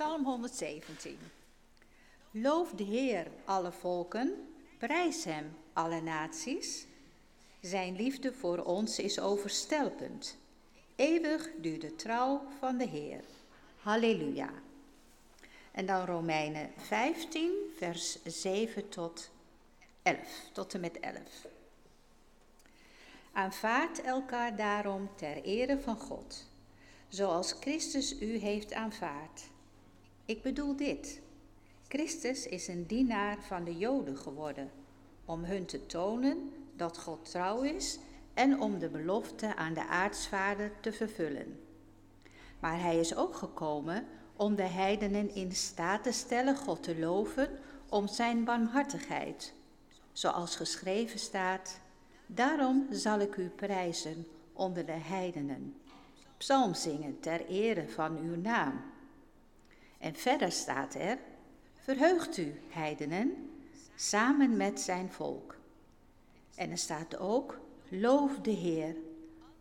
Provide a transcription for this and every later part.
Psalm 117. Loof de Heer, alle volken, prijs Hem, alle naties. Zijn liefde voor ons is overstelpend. Eeuwig duurt de trouw van de Heer. Halleluja. En dan Romeinen 15, vers 7 tot 11, tot en met 11. Aanvaard elkaar daarom ter ere van God, zoals Christus u heeft aanvaard. Ik bedoel dit. Christus is een dienaar van de Joden geworden, om hun te tonen dat God trouw is en om de belofte aan de aartsvader te vervullen. Maar hij is ook gekomen om de heidenen in staat te stellen God te loven om zijn barmhartigheid. Zoals geschreven staat, daarom zal ik u prijzen onder de heidenen. Psalm zingen ter ere van uw naam. En verder staat er, verheugt u, heidenen, samen met zijn volk. En er staat ook, loof de Heer,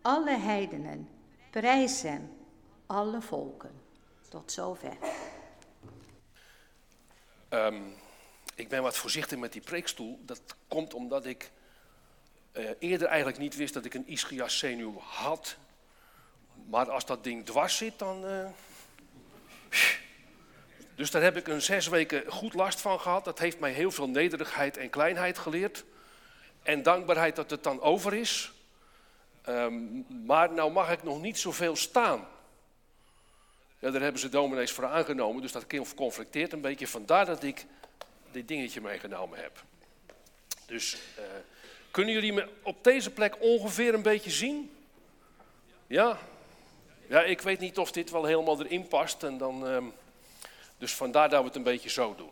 alle heidenen, prijs hem, alle volken. Tot zover. Um, ik ben wat voorzichtig met die preekstoel. Dat komt omdat ik uh, eerder eigenlijk niet wist dat ik een ischias zenuw had. Maar als dat ding dwars zit, dan... Uh... Dus daar heb ik een zes weken goed last van gehad. Dat heeft mij heel veel nederigheid en kleinheid geleerd. En dankbaarheid dat het dan over is. Um, maar nou mag ik nog niet zoveel staan. Ja, daar hebben ze dominees voor aangenomen, dus dat conflicteert een beetje. Vandaar dat ik dit dingetje meegenomen heb. Dus uh, kunnen jullie me op deze plek ongeveer een beetje zien? Ja? Ja, ik weet niet of dit wel helemaal erin past. En dan, uh, dus vandaar dat we het een beetje zo doen.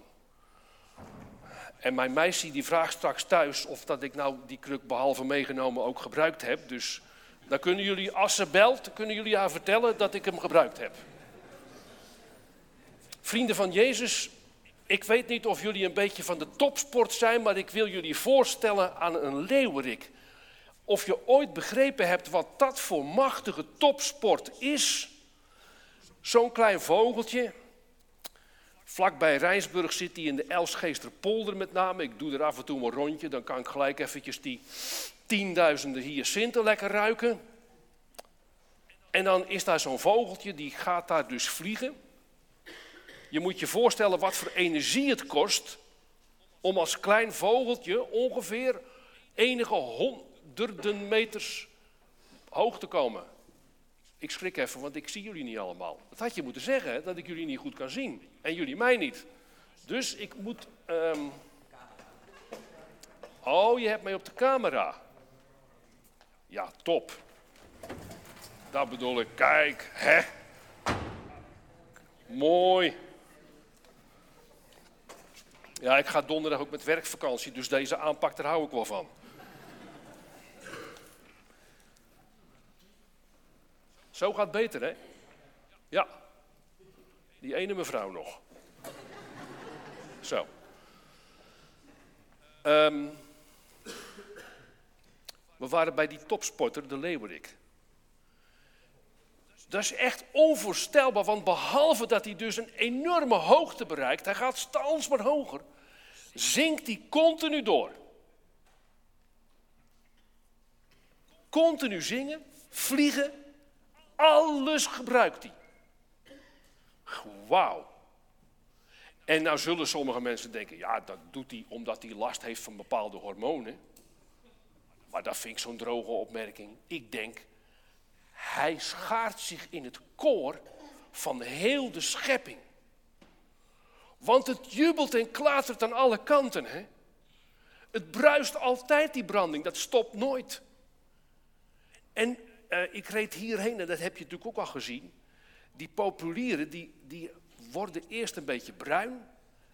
En mijn meisje die vraagt straks thuis of dat ik nou die kruk behalve meegenomen ook gebruikt heb. Dus dan kunnen jullie, als ze belt, kunnen jullie haar vertellen dat ik hem gebruikt heb. Vrienden van Jezus, ik weet niet of jullie een beetje van de topsport zijn, maar ik wil jullie voorstellen aan een leeuwerik. Of je ooit begrepen hebt wat dat voor machtige topsport is. Zo'n klein vogeltje. Vlakbij Rijnsburg zit hij in de Elsgeesterpolder met name. Ik doe er af en toe een rondje, dan kan ik gelijk eventjes die tienduizenden hyacinten lekker ruiken. En dan is daar zo'n vogeltje, die gaat daar dus vliegen. Je moet je voorstellen wat voor energie het kost om als klein vogeltje ongeveer enige honderden meters hoog te komen. Ik schrik even, want ik zie jullie niet allemaal. Dat had je moeten zeggen, dat ik jullie niet goed kan zien. En jullie mij niet. Dus ik moet. Um... Oh, je hebt mij op de camera. Ja, top. Dat bedoel ik. Kijk, hè. Mooi. Ja, ik ga donderdag ook met werkvakantie, dus deze aanpak, daar hou ik wel van. Zo gaat beter, hè? Ja. Die ene mevrouw nog. Zo. Um, we waren bij die topsporter, de Leeuwerik. Dat is echt onvoorstelbaar, want behalve dat hij dus een enorme hoogte bereikt, hij gaat steeds maar hoger, zinkt hij continu door. Continu zingen, vliegen, alles gebruikt hij. Wauw. En nou zullen sommige mensen denken, ja, dat doet hij omdat hij last heeft van bepaalde hormonen. Maar dat vind ik zo'n droge opmerking. Ik denk, hij schaart zich in het koor van heel de schepping. Want het jubelt en klatert aan alle kanten. Hè? Het bruist altijd die branding, dat stopt nooit. En uh, ik reed hierheen, en dat heb je natuurlijk ook al gezien. Die populieren, die, die worden eerst een beetje bruin.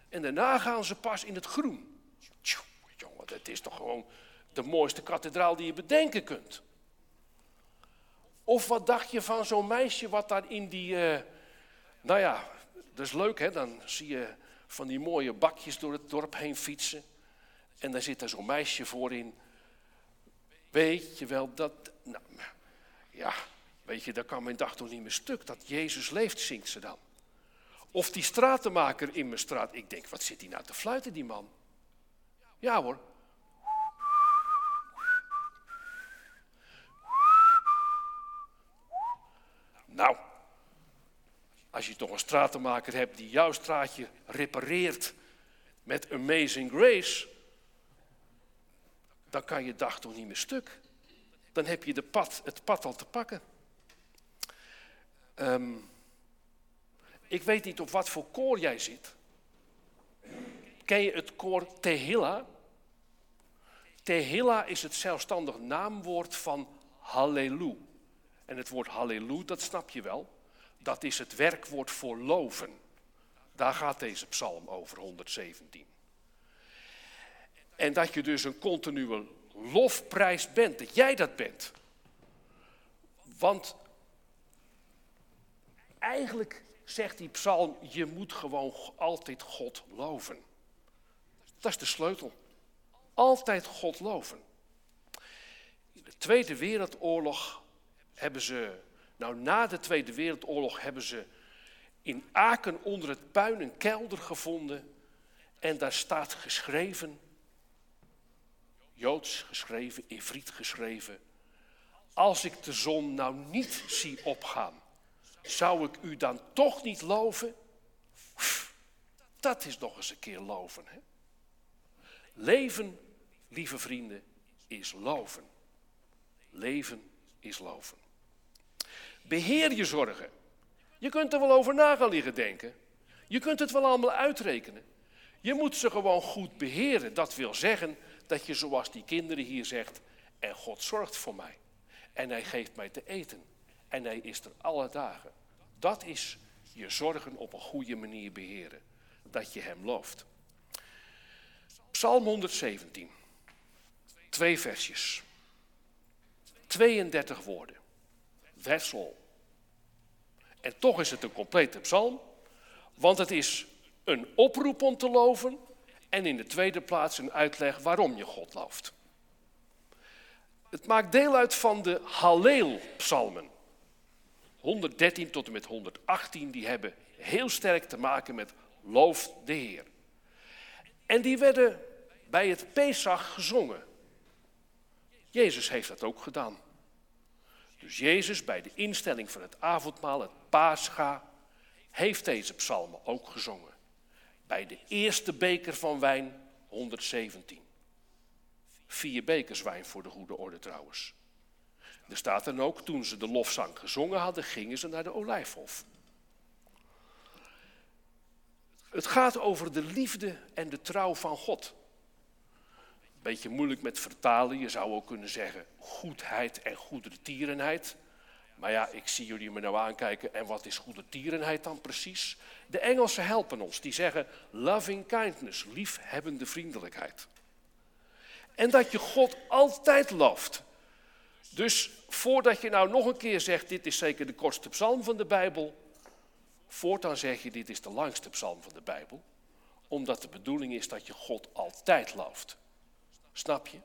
En daarna gaan ze pas in het groen. Tjoe, jongen, dat is toch gewoon de mooiste kathedraal die je bedenken kunt. Of wat dacht je van zo'n meisje wat daar in die, uh, nou ja, dat is leuk hè, dan zie je van die mooie bakjes door het dorp heen fietsen. En daar zit er zo'n meisje voor in. Weet je wel dat, nou, ja, weet je, daar kan mijn dag toch niet meer stuk. Dat Jezus leeft, zingt ze dan. Of die stratenmaker in mijn straat. Ik denk, wat zit hij nou te fluiten, die man? Ja hoor. Nou, als je toch een stratenmaker hebt die jouw straatje repareert met Amazing Grace, dan kan je dag toch niet meer stuk. Dan heb je de pad, het pad al te pakken. Um, ik weet niet op wat voor koor jij zit. Ken je het koor Tehilla? Tehilla is het zelfstandig naamwoord van Hallelu. En het woord Hallelu, dat snap je wel. Dat is het werkwoord voor loven. Daar gaat deze psalm over, 117. En dat je dus een continue lofprijs bent, dat jij dat bent. Want eigenlijk zegt die psalm, je moet gewoon altijd God loven. Dat is de sleutel. Altijd God loven. In de Tweede Wereldoorlog hebben ze, nou na de Tweede Wereldoorlog hebben ze in Aken onder het puin een kelder gevonden. En daar staat geschreven, Joods geschreven, Ivriet geschreven. Als ik de zon nou niet zie opgaan, zou ik u dan toch niet loven? Dat is nog eens een keer loven. Hè? Leven, lieve vrienden, is loven. Leven is loven. Beheer je zorgen. Je kunt er wel over na gaan liggen denken. Je kunt het wel allemaal uitrekenen. Je moet ze gewoon goed beheren. Dat wil zeggen dat je zoals die kinderen hier zegt, en God zorgt voor mij. En hij geeft mij te eten. En hij is er alle dagen. Dat is je zorgen op een goede manier beheren. Dat je hem looft. Psalm 117. Twee versjes. 32 woorden. That's all. En toch is het een complete psalm. Want het is een oproep om te loven. En in de tweede plaats een uitleg waarom je God looft. Het maakt deel uit van de Halleel-psalmen. 113 tot en met 118, die hebben heel sterk te maken met loof de Heer. En die werden bij het Pesach gezongen. Jezus heeft dat ook gedaan. Dus Jezus bij de instelling van het avondmaal, het Pascha, heeft deze psalmen ook gezongen. Bij de eerste beker van wijn, 117. Vier bekers wijn voor de goede orde trouwens. Er staat dan ook, toen ze de lofzang gezongen hadden, gingen ze naar de olijfhof. Het gaat over de liefde en de trouw van God. Beetje moeilijk met vertalen, je zou ook kunnen zeggen goedheid en goedertierenheid. Maar ja, ik zie jullie me nou aankijken en wat is goedertierenheid dan precies? De Engelsen helpen ons, die zeggen loving kindness, liefhebbende vriendelijkheid. En dat je God altijd looft. Dus voordat je nou nog een keer zegt, dit is zeker de kortste psalm van de Bijbel, voortaan zeg je, dit is de langste psalm van de Bijbel, omdat de bedoeling is dat je God altijd looft. Snap je?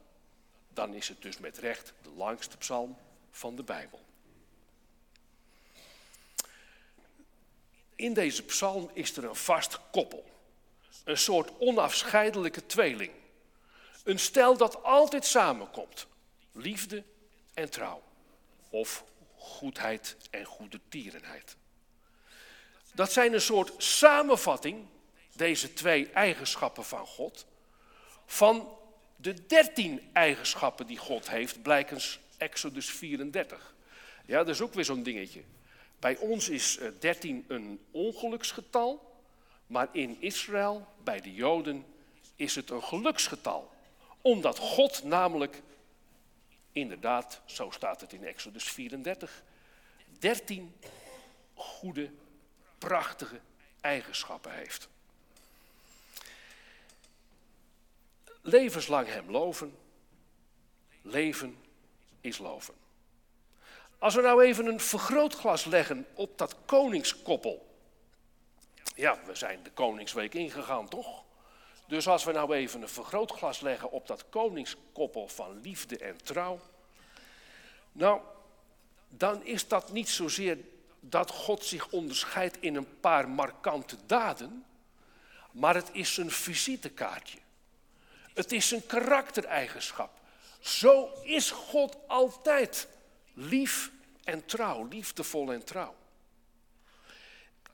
Dan is het dus met recht de langste psalm van de Bijbel. In deze psalm is er een vast koppel. Een soort onafscheidelijke tweeling. Een stel dat altijd samenkomt. Liefde en trouw. Of goedheid en goede tierenheid. Dat zijn een soort samenvatting, deze twee eigenschappen van God, van de dertien eigenschappen die God heeft, blijkens Exodus 34. Ja, dat is ook weer zo'n dingetje. Bij ons is 13 eh, een ongeluksgetal, maar in Israël, bij de Joden, is het een geluksgetal. Omdat God namelijk Inderdaad, zo staat het in Exodus 34. 13 goede, prachtige eigenschappen heeft. Levenslang hem loven. Leven is loven. Als we nou even een vergrootglas leggen op dat koningskoppel. Ja, we zijn de Koningsweek ingegaan, toch? Dus als we nou even een vergrootglas leggen op dat koningskoppel van liefde en trouw. Nou, dan is dat niet zozeer dat God zich onderscheidt in een paar markante daden, maar het is een visitekaartje. Het is een karaktereigenschap. Zo is God altijd lief en trouw, liefdevol en trouw.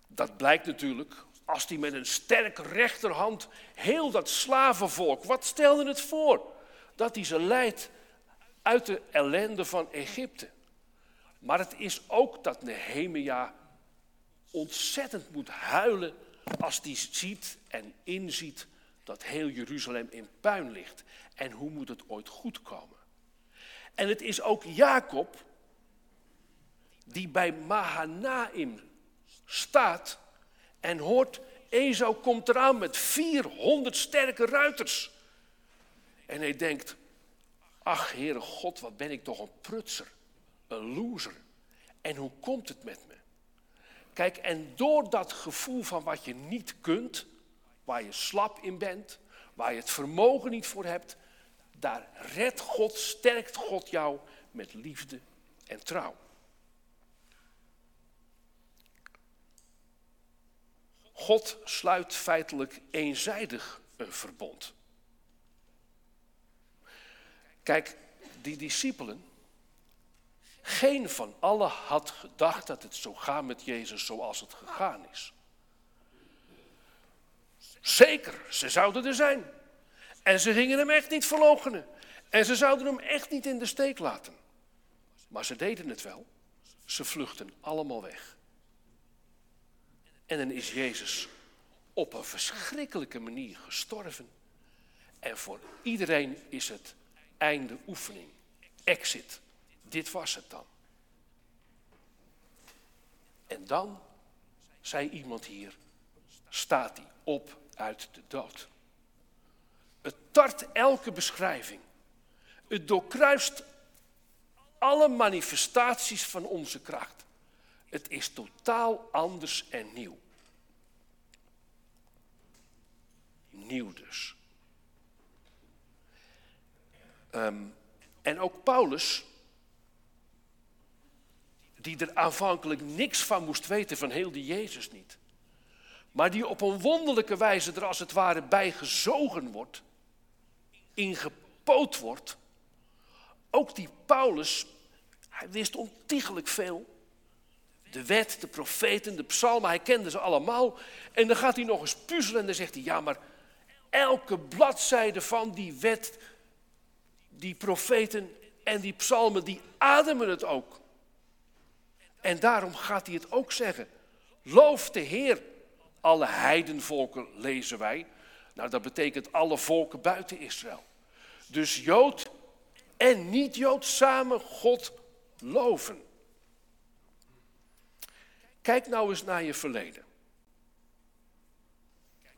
Dat blijkt natuurlijk als hij met een sterke rechterhand heel dat slavenvolk, wat stelde het voor? Dat hij ze leidt uit de ellende van Egypte. Maar het is ook dat Nehemia ontzettend moet huilen als hij ziet en inziet dat heel Jeruzalem in puin ligt. En hoe moet het ooit goed komen? En het is ook Jacob die bij Mahanaim staat en hoort, Esau komt eraan met 400 sterke ruiters. En hij denkt, ach Heere God, wat ben ik toch een prutser, een loser. En hoe komt het met me? Kijk, en door dat gevoel van wat je niet kunt, waar je slap in bent, waar je het vermogen niet voor hebt, daar redt God, sterkt God jou met liefde en trouw. God sluit feitelijk eenzijdig een verbond. Kijk, die discipelen, geen van allen had gedacht dat het zou gaan met Jezus zoals het gegaan is. Zeker, ze zouden er zijn. En ze gingen hem echt niet verloochenen. En ze zouden hem echt niet in de steek laten. Maar ze deden het wel. Ze vluchten allemaal weg. En dan is Jezus op een verschrikkelijke manier gestorven. En voor iedereen is het einde oefening. Exit. Dit was het dan. En dan, zei iemand hier, staat hij op uit de dood. Het tart elke beschrijving. Het doorkruist alle manifestaties van onze kracht. Het is totaal anders en nieuw. Nieuw dus. Ehm, en ook Paulus, die er aanvankelijk niks van moest weten van heel die Jezus niet. Maar die op een wonderlijke wijze er als het ware bij gezogen wordt, ingepoot wordt. Ook die Paulus, hij wist ontiegelijk veel. De wet, de profeten, de psalmen, hij kende ze allemaal. En dan gaat hij nog eens puzzelen en dan zegt hij, ja maar elke bladzijde van die wet, die profeten en die psalmen, die ademen het ook. En daarom gaat hij het ook zeggen. Loof de Heer. Alle heidenvolken lezen wij. Nou, dat betekent alle volken buiten Israël. Dus Jood en niet-Jood samen God loven. Kijk nou eens naar je verleden.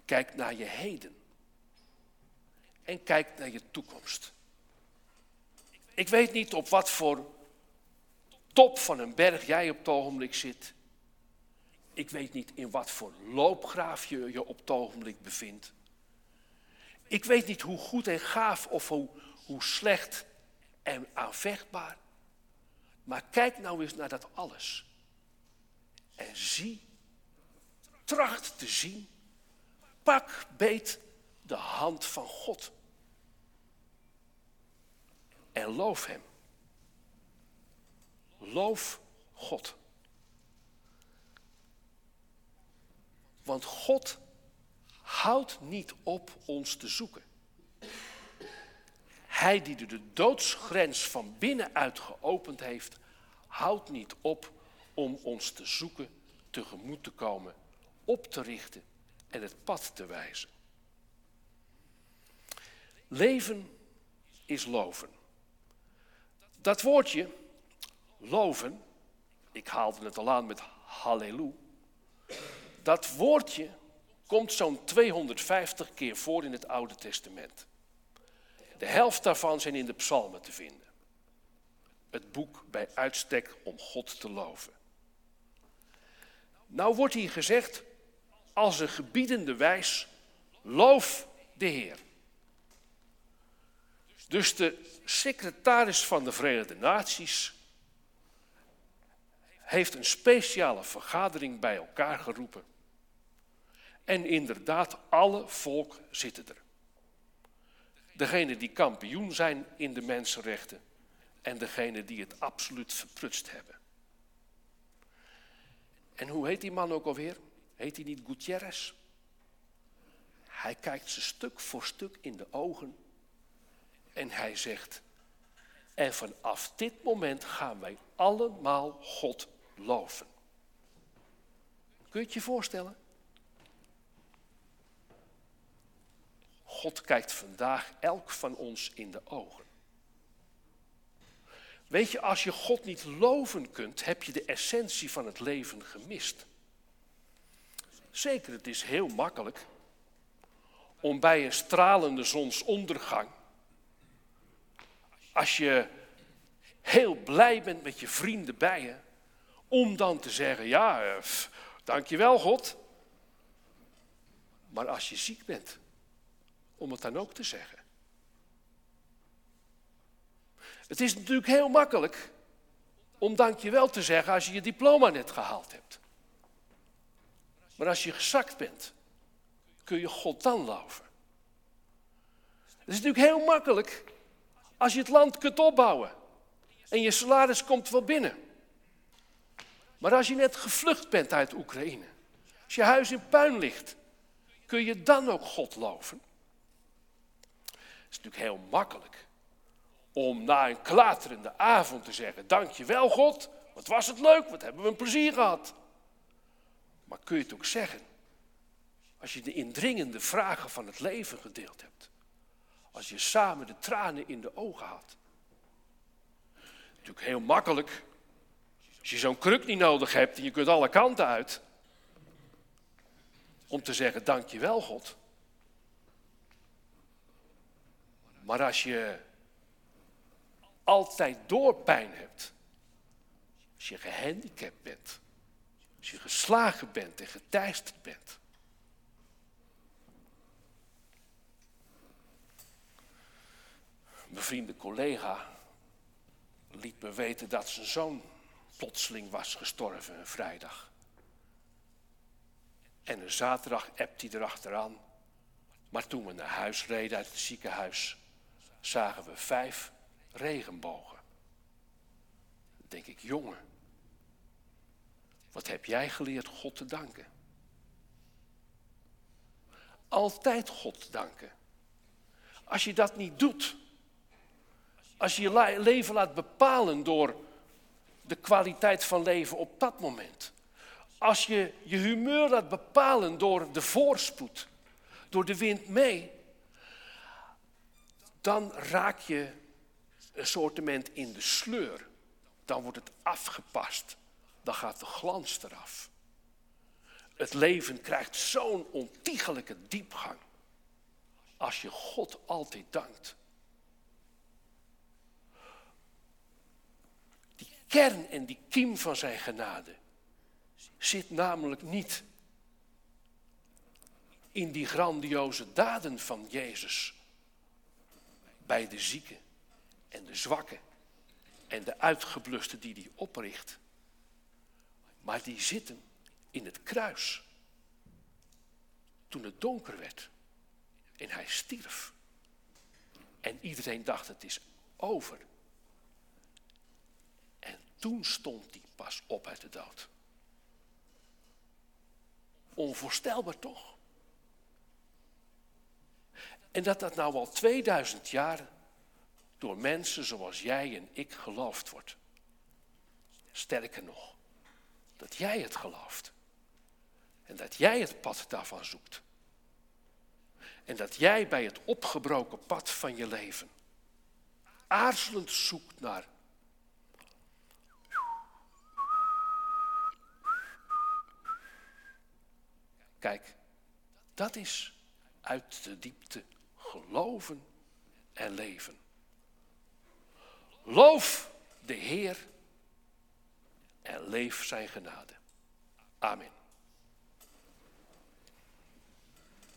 Kijk naar je heden. En kijk naar je toekomst. Ik weet niet op wat voor top van een berg jij op het ogenblik zit. Ik weet niet in wat voor loopgraaf je je op het ogenblik bevindt. Ik weet niet hoe goed en gaaf of hoe, hoe slecht en aanvechtbaar. Maar kijk nou eens naar dat alles. En zie, tracht te zien, pak beet de hand van God. En loof Hem. Loof God. Want God houdt niet op ons te zoeken. Hij die de doodsgrens van binnenuit geopend heeft, houdt niet op om ons te zoeken, tegemoet te komen, op te richten en het pad te wijzen. Leven is loven. Dat woordje, loven, ik haalde het al aan met halleluja, dat woordje komt zo'n 250 keer voor in het Oude Testament. De helft daarvan zijn in de psalmen te vinden. Het boek bij uitstek om God te loven. Nou wordt hier gezegd, als een gebiedende wijs, loof de Heer. Dus de secretaris van de Verenigde Naties heeft een speciale vergadering bij elkaar geroepen. En inderdaad, alle volk zitten er. Degene die kampioen zijn in de mensenrechten en degene die het absoluut verprutst hebben. En hoe heet die man ook alweer? Heet hij niet Gutierrez? Hij kijkt ze stuk voor stuk in de ogen en hij zegt, en vanaf dit moment gaan wij allemaal God loven. Kun je het je voorstellen? God kijkt vandaag elk van ons in de ogen. Weet je, als je God niet loven kunt, heb je de essentie van het leven gemist. Zeker, het is heel makkelijk om bij een stralende zonsondergang, als je heel blij bent met je vrienden bij je, om dan te zeggen, ja, eh, dankjewel God. Maar als je ziek bent, om het dan ook te zeggen. Het is natuurlijk heel makkelijk om dankjewel te zeggen als je je diploma net gehaald hebt. Maar als je gezakt bent, kun je God dan loven. Het is natuurlijk heel makkelijk als je het land kunt opbouwen en je salaris komt wel binnen. Maar als je net gevlucht bent uit Oekraïne, als je huis in puin ligt, kun je dan ook God loven? Het is natuurlijk heel makkelijk om na een klaterende avond te zeggen: Dankjewel God, wat was het leuk, wat hebben we een plezier gehad. Maar kun je het ook zeggen als je de indringende vragen van het leven gedeeld hebt? Als je samen de tranen in de ogen had? Natuurlijk heel makkelijk als je zo'n kruk niet nodig hebt en je kunt alle kanten uit. Om te zeggen, dankjewel God. Maar als je altijd doorpijn hebt, als je gehandicapt bent, als je geslagen bent en geteisterd bent. Mijn vriende collega liet me weten dat zijn zoon plotseling was gestorven, een vrijdag. En een zaterdag ebt hij erachteraan. Maar toen we naar huis reden uit het ziekenhuis, zagen we vijf regenbogen. Dan denk ik, jongen, wat heb jij geleerd God te danken? Altijd God danken. Als je dat niet doet, als je je leven laat bepalen door de kwaliteit van leven op dat moment. Als je je humeur laat bepalen door de voorspoed, door de wind mee, dan raak je een soortement in de sleur. Dan wordt het afgepast. Dan gaat de glans eraf. Het leven krijgt zo'n ontiegelijke diepgang. Als je God altijd dankt. kern en die kiem van zijn genade zit namelijk niet in die grandioze daden van Jezus bij de zieken en de zwakken en de uitgeblusten die hij opricht. Maar die zitten in het kruis. Toen het donker werd en hij stierf. En iedereen dacht het is over. Toen stond hij pas op uit de dood. Onvoorstelbaar toch? En dat dat nou al 2000 jaar door mensen zoals jij en ik geloofd wordt. Sterker nog, dat jij het gelooft. En dat jij het pad daarvan zoekt. En dat jij bij het opgebroken pad van je leven aarzelend zoekt naar Kijk, dat is uit de diepte geloven en leven. Loof de Heer en leef zijn genade. Amen.